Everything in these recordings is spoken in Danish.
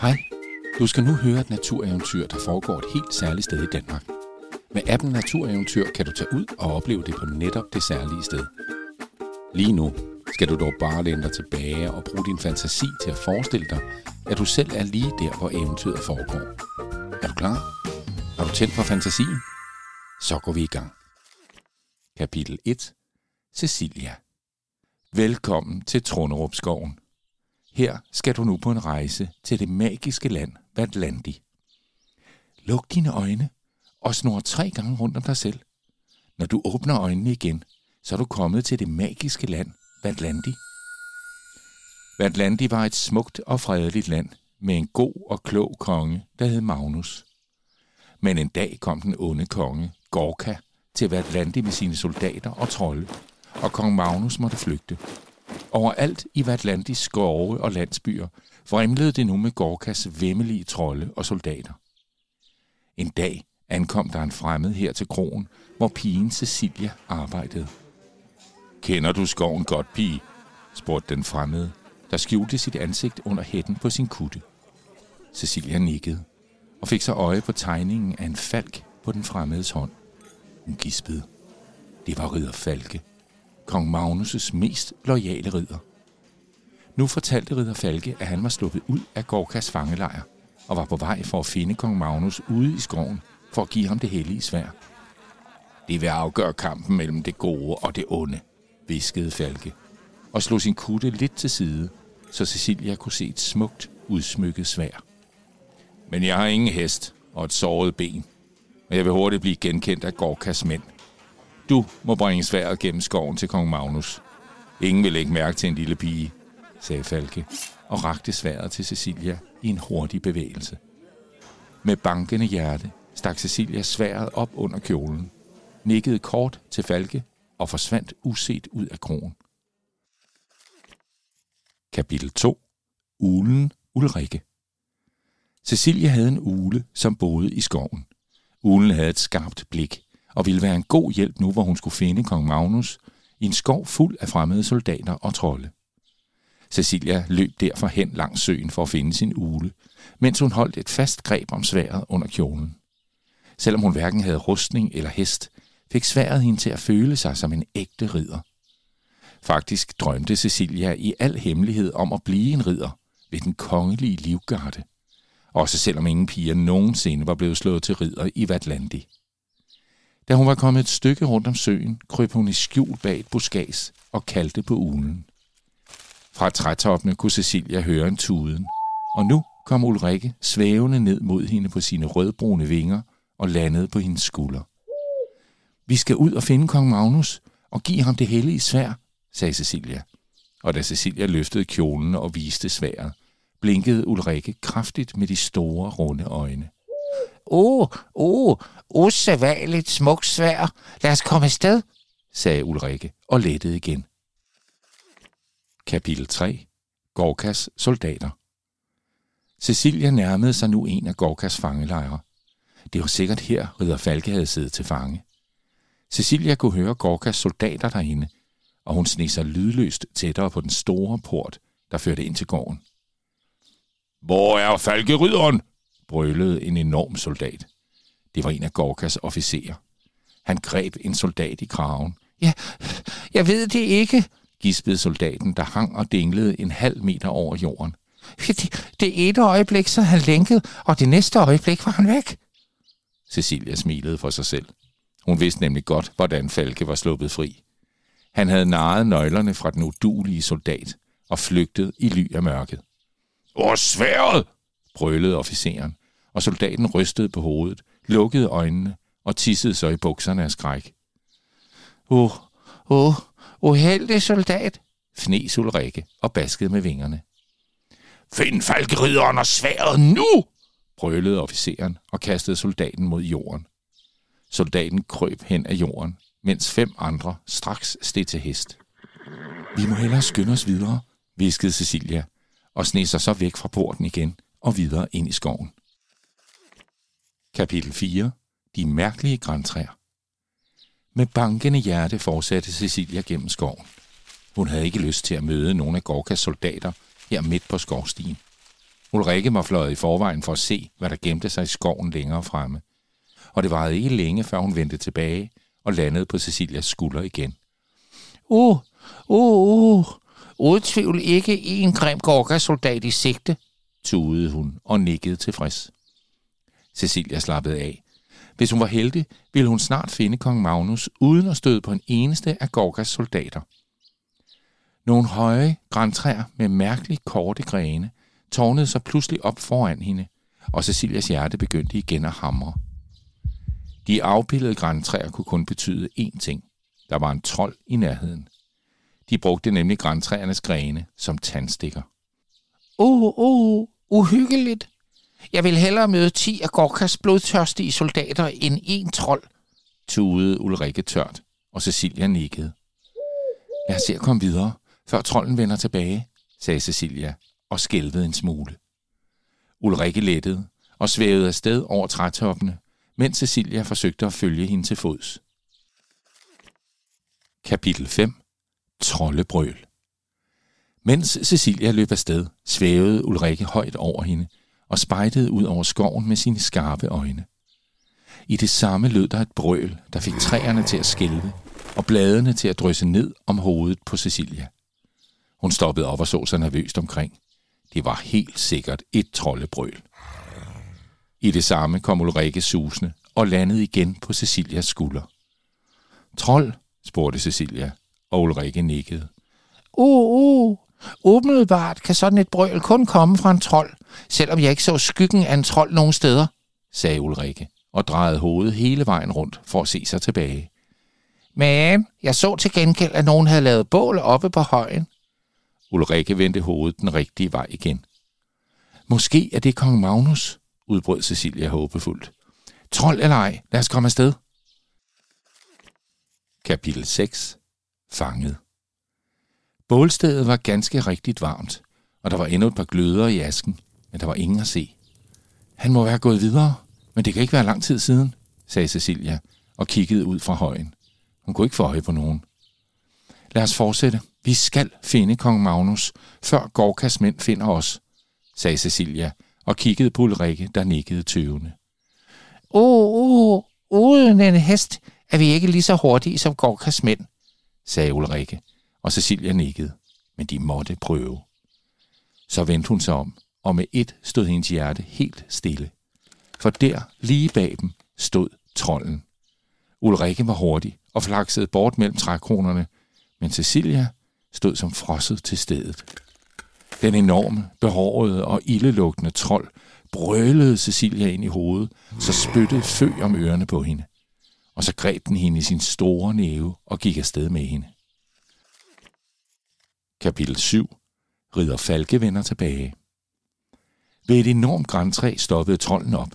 Hej, du skal nu høre et natureventyr, der foregår et helt særligt sted i Danmark. Med appen Natureventyr kan du tage ud og opleve det på netop det særlige sted. Lige nu skal du dog bare læne dig tilbage og bruge din fantasi til at forestille dig, at du selv er lige der, hvor eventyret foregår. Er du klar? Har du tændt for fantasien? Så går vi i gang. Kapitel 1. Cecilia. Velkommen til Trunderupskoven. Her skal du nu på en rejse til det magiske land Vatlandi. Luk dine øjne og snor tre gange rundt om dig selv. Når du åbner øjnene igen, så er du kommet til det magiske land Vatlandi. Vatlandi var et smukt og fredeligt land med en god og klog konge, der hed Magnus. Men en dag kom den onde konge, Gorka, til Vatlandi med sine soldater og trolde, og kong Magnus måtte flygte. Overalt i Vatlandis skove og landsbyer vrimlede det nu med Gorkas vemmelige trolde og soldater. En dag ankom der en fremmed her til krogen, hvor pigen Cecilia arbejdede. Kender du skoven godt, pige? spurgte den fremmede, der skjulte sit ansigt under hætten på sin kutte. Cecilia nikkede og fik så øje på tegningen af en falk på den fremmedes hånd. Hun gispede. Det var ridder Falke, kong Magnus' mest loyale ridder. Nu fortalte ridder Falke, at han var sluppet ud af Gorkas fangelejr og var på vej for at finde kong Magnus ude i skoven for at give ham det hellige svær. Det vil afgøre kampen mellem det gode og det onde, viskede Falke, og slog sin kutte lidt til side, så Cecilia kunne se et smukt, udsmykket svær. Men jeg har ingen hest og et såret ben, og jeg vil hurtigt blive genkendt af Gorkas mænd. Du må bringe sværet gennem skoven til kong Magnus. Ingen vil ikke mærke til en lille pige, sagde Falke, og rakte sværet til Cecilia i en hurtig bevægelse. Med bankende hjerte stak Cecilia sværet op under kjolen, nikkede kort til Falke og forsvandt uset ud af krogen. Kapitel 2. Ulen Ulrikke Cecilia havde en ule, som boede i skoven. Ulen havde et skarpt blik og ville være en god hjælp nu, hvor hun skulle finde kong Magnus i en skov fuld af fremmede soldater og trolde. Cecilia løb derfor hen langs søen for at finde sin ule, mens hun holdt et fast greb om sværet under kjolen. Selvom hun hverken havde rustning eller hest, fik sværet hende til at føle sig som en ægte ridder. Faktisk drømte Cecilia i al hemmelighed om at blive en ridder ved den kongelige livgarde, også selvom ingen piger nogensinde var blevet slået til ridder i Vatlandi. Da hun var kommet et stykke rundt om søen, kryb hun i skjul bag et buskads og kaldte på ulen. Fra trætoppene kunne Cecilia høre en tuden, og nu kom Ulrikke svævende ned mod hende på sine rødbrune vinger og landede på hendes skulder. Vi skal ud og finde kong Magnus og give ham det hellige svær, sagde Cecilia. Og da Cecilia løftede kjolen og viste sværet, blinkede Ulrikke kraftigt med de store, runde øjne. Åh, åh, usædvanligt smukt svær. Lad os komme afsted, sagde Ulrikke og lettede igen. Kapitel 3. Gorkas soldater Cecilia nærmede sig nu en af Gorkas fangelejre. Det var sikkert her, ridder Falke havde siddet til fange. Cecilia kunne høre Gorkas soldater derinde, og hun sneg sig lydløst tættere på den store port, der førte ind til gården. Hvor er falkerydderen? Brølede en enorm soldat. Det var en af Gorkas officerer. Han greb en soldat i kraven. Ja, jeg ved det ikke, gispede soldaten, der hang og dinglede en halv meter over jorden. Det, det ene øjeblik så han lænket, og det næste øjeblik var han væk. Cecilia smilede for sig selv. Hun vidste nemlig godt, hvordan Falke var sluppet fri. Han havde naret nøglerne fra den udulige soldat og flygtet i ly af mørket. Hvor sværet! brølede officeren, og soldaten rystede på hovedet, lukkede øjnene og tissede sig i bukserne af skræk. Åh, åh, uheldig soldat, fnes Ulrikke og baskede med vingerne. Find falkeridderen og sværet nu! brølede officeren og kastede soldaten mod jorden. Soldaten krøb hen af jorden, mens fem andre straks steg til hest. Vi må hellere skynde os videre, viskede Cecilia, og sne sig så væk fra porten igen og videre ind i skoven. Kapitel 4. De mærkelige græntræer. Med bankende hjerte fortsatte Cecilia gennem skoven. Hun havde ikke lyst til at møde nogle af Gorkas soldater her midt på skovstien. Ulrikke var fløjet i forvejen for at se, hvad der gemte sig i skoven længere fremme. Og det varede ikke længe, før hun vendte tilbage og landede på Cecilias skulder igen. Uh, uh, uh, uden tvivl ikke en grim Gorkas soldat i sigte, tudede hun og nikkede tilfreds. Cecilia slappede af. Hvis hun var heldig, ville hun snart finde kong Magnus uden at støde på en eneste af Gorgas soldater. Nogle høje græntræer med mærkeligt korte grene tårnede sig pludselig op foran hende, og Cecilias hjerte begyndte igen at hamre. De afbildede græntræer kunne kun betyde én ting. Der var en trold i nærheden. De brugte nemlig græntræernes grene som tandstikker. Uh, uh, uhyggeligt. Jeg vil hellere møde 10 af Gorkas blodtørstige soldater end en trold, tudede Ulrikke tørt, og Cecilia nikkede. Lad os se at komme videre, før trolden vender tilbage, sagde Cecilia og skælvede en smule. Ulrikke lettede og svævede afsted over trætoppene, mens Cecilia forsøgte at følge hende til fods. Kapitel 5 Troldebrøl Mens Cecilia løb afsted, svævede Ulrikke højt over hende og spejtede ud over skoven med sine skarpe øjne. I det samme lød der et brøl, der fik træerne til at skælve og bladene til at drysse ned om hovedet på Cecilia. Hun stoppede op og så sig nervøst omkring. Det var helt sikkert et troldebrøl. I det samme kom Ulrike susende og landede igen på Cecilias skulder. Trold, spurgte Cecilia, og Ulrike nikkede. "Åh, åh!" Åbenbart kan sådan et brøl kun komme fra en trold, selvom jeg ikke så skyggen af en trold nogen steder, sagde Ulrikke og drejede hovedet hele vejen rundt for at se sig tilbage. Men jeg så til gengæld, at nogen havde lavet bål oppe på højen. Ulrikke vendte hovedet den rigtige vej igen. Måske er det kong Magnus, udbrød Cecilia håbefuldt. Trold eller ej, lad os komme afsted. Kapitel 6. Fanget. Bålstedet var ganske rigtigt varmt, og der var endnu et par gløder i asken, men der var ingen at se. Han må være gået videre, men det kan ikke være lang tid siden, sagde Cecilia og kiggede ud fra højen. Hun kunne ikke få øje på nogen. Lad os fortsætte. Vi skal finde kong Magnus, før Gorkas mænd finder os, sagde Cecilia og kiggede på Ulrikke, der nikkede tøvende. Åh, oh, uden en hest er vi ikke lige så hurtige som Gorkas mænd, sagde Ulrikke, og Cecilia nikkede, men de måtte prøve. Så vendte hun sig om, og med et stod hendes hjerte helt stille. For der, lige bag dem, stod trolden. Ulrikke var hurtig og flaksede bort mellem trækronerne, men Cecilia stod som frosset til stedet. Den enorme, behårede og ildelugtende trold brølede Cecilia ind i hovedet, så spyttede fø om ørerne på hende. Og så greb den hende i sin store næve og gik afsted med hende. Kapitel 7. Ridder Falke vender tilbage. Ved et enormt græntræ stoppede trolden op.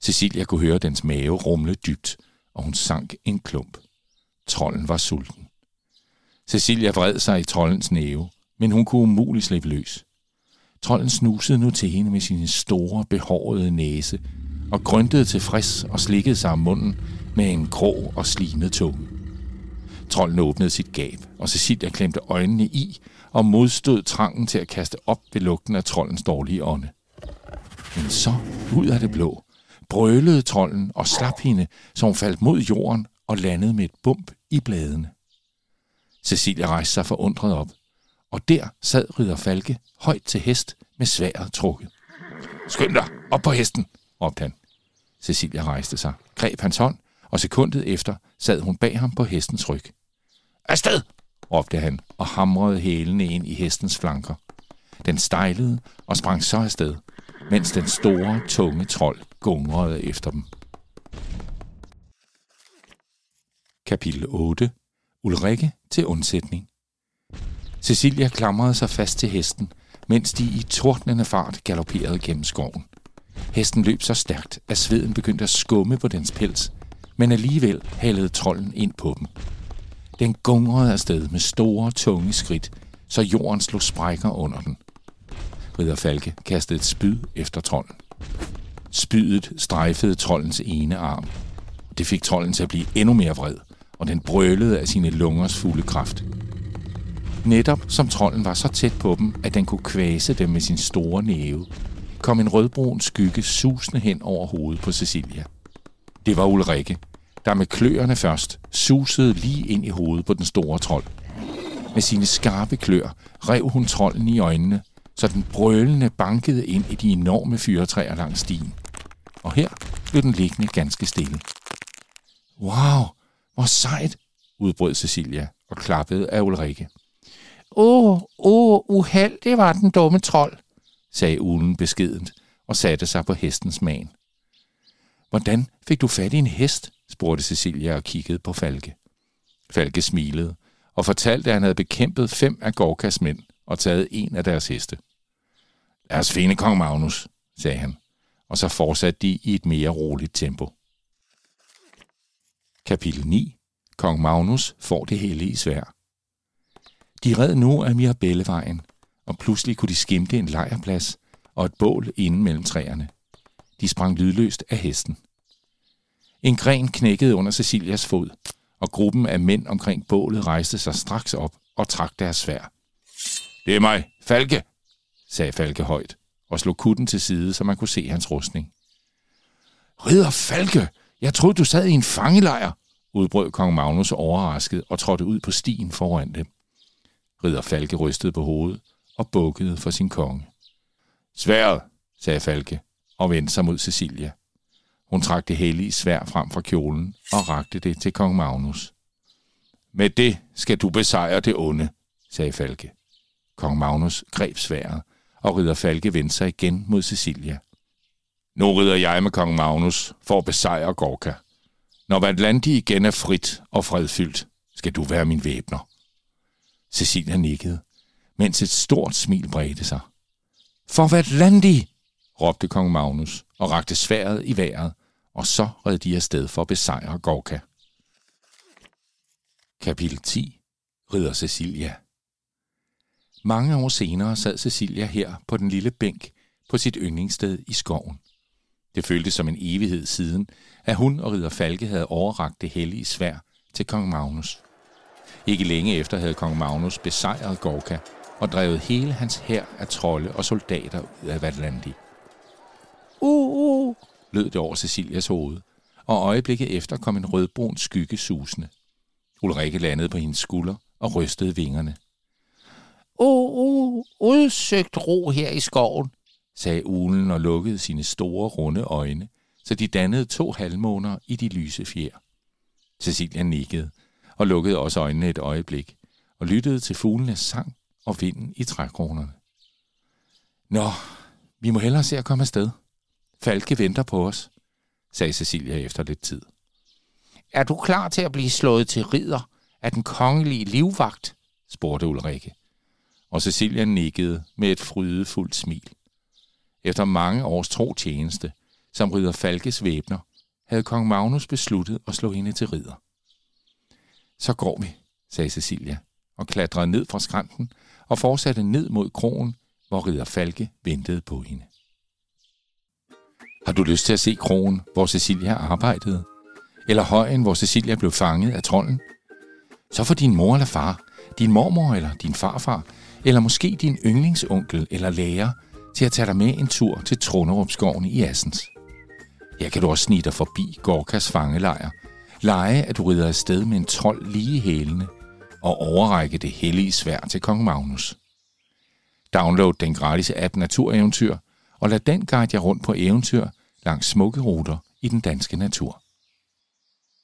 Cecilia kunne høre dens mave rumle dybt, og hun sank en klump. Trolden var sulten. Cecilia vred sig i trollens næve, men hun kunne umuligt slippe løs. Trolden snusede nu til hende med sin store, behårede næse og grøntede tilfreds og slikkede sig om munden med en grå og slimet tunge. Trolden åbnede sit gab, og Cecilia klemte øjnene i og modstod trangen til at kaste op ved lugten af trollens dårlige ånde. Men så, ud af det blå, brølede trolden og slap hende, så hun faldt mod jorden og landede med et bump i bladene. Cecilia rejste sig forundret op, og der sad ridder Falke højt til hest med sværet trukket. Skynd dig, op på hesten, råbte han. Cecilia rejste sig, greb hans hånd, og sekundet efter sad hun bag ham på hestens ryg. Afsted, råbte han og hamrede hælene ind i hestens flanker. Den stejlede og sprang så afsted, mens den store, tunge trold gungrede efter dem. Kapitel 8. Ulrikke til undsætning. Cecilia klamrede sig fast til hesten, mens de i tordnende fart galopperede gennem skoven. Hesten løb så stærkt, at sveden begyndte at skumme på dens pels, men alligevel halede trolden ind på dem. Den gungrede afsted med store, tunge skridt, så jorden slog sprækker under den. Ridder Falke kastede et spyd efter trolden. Spydet strejfede trollens ene arm. Det fik trolden til at blive endnu mere vred, og den brølede af sine lungers fulde kraft. Netop som trolden var så tæt på dem, at den kunne kvæse dem med sin store næve, kom en rødbrun skygge susende hen over hovedet på Cecilia. Det var Ulrikke, der med kløerne først susede lige ind i hovedet på den store trold. Med sine skarpe klør rev hun trolden i øjnene, så den brølende bankede ind i de enorme fyretræer langs stien. Og her blev den liggende ganske stille. Wow, hvor sejt, udbrød Cecilia og klappede af Ulrike. Åh, åh, uheld, det var den dumme trold, sagde ulen beskedent og satte sig på hestens man. Hvordan fik du fat i en hest? Spurgte Cecilia og kiggede på Falke. Falke smilede og fortalte, at han havde bekæmpet fem af Gorkas mænd og taget en af deres heste. Lad os finde kong Magnus, sagde han, og så fortsatte de i et mere roligt tempo. Kapitel 9. Kong Magnus får det hellige svær. De red nu af Mirabellevejen, og pludselig kunne de skimte en lejrplads og et bål inde mellem træerne. De sprang lydløst af hesten. En gren knækkede under Cecilias fod, og gruppen af mænd omkring bålet rejste sig straks op og trak deres svær. Det er mig, Falke, sagde Falke højt, og slog kutten til side, så man kunne se hans rustning. Ridder Falke, jeg troede, du sad i en fangelejr, udbrød kong Magnus overrasket og trådte ud på stien foran dem. Ridder Falke rystede på hovedet og bukkede for sin konge. Sværet, sagde Falke og vendte sig mod Cecilia. Hun trak det hellige svær frem fra kjolen og rakte det til kong Magnus. Med det skal du besejre det onde, sagde Falke. Kong Magnus greb sværet, og ridder Falke vendte sig igen mod Cecilia. Nu rider jeg med kong Magnus for at besejre Gorka. Når Vatlandi igen er frit og fredfyldt, skal du være min væbner. Cecilia nikkede, mens et stort smil bredte sig. For Vatlandi! råbte kong Magnus og rakte sværet i vejret, og så red de afsted for at besejre Gorka. Kapitel 10. Ridder Cecilia Mange år senere sad Cecilia her på den lille bænk på sit yndlingssted i skoven. Det føltes som en evighed siden, at hun og ridder Falke havde overragt det hellige svær til kong Magnus. Ikke længe efter havde kong Magnus besejret Gorka og drevet hele hans hær af trolde og soldater ud af Vatlandi. Uh, uh, lød det over Cecilias hoved, og øjeblikket efter kom en rødbrun skygge susende. Ulrikke landede på hendes skulder og rystede vingerne. Åh, oh, udsøgt ro her i skoven, sagde ulen og lukkede sine store, runde øjne, så de dannede to halvmåner i de lyse fjer. Cecilia nikkede og lukkede også øjnene et øjeblik og lyttede til fuglenes sang og vinden i trækronerne. Nå, vi må hellere se at komme afsted. Falke venter på os, sagde Cecilia efter lidt tid. Er du klar til at blive slået til ridder af den kongelige livvagt? spurgte Ulrikke. Og Cecilia nikkede med et frydefuldt smil. Efter mange års tro tjeneste, som ridder Falkes væbner, havde kong Magnus besluttet at slå hende til ridder. Så går vi, sagde Cecilia, og klatrede ned fra skrænten og fortsatte ned mod krogen, hvor ridder Falke ventede på hende. Har du lyst til at se krogen, hvor Cecilia arbejdede? Eller højen, hvor Cecilia blev fanget af trolden? Så får din mor eller far, din mormor eller din farfar, eller måske din yndlingsonkel eller lærer til at tage dig med en tur til Trunderupskoven i Assens. Her kan du også snige dig forbi Gorkas fangelejr, lege at du rider afsted med en trold lige hælende og overrække det hellige svær til kong Magnus. Download den gratis app Natureventyr og lad den guide jer rundt på eventyr langs smukke ruter i den danske natur.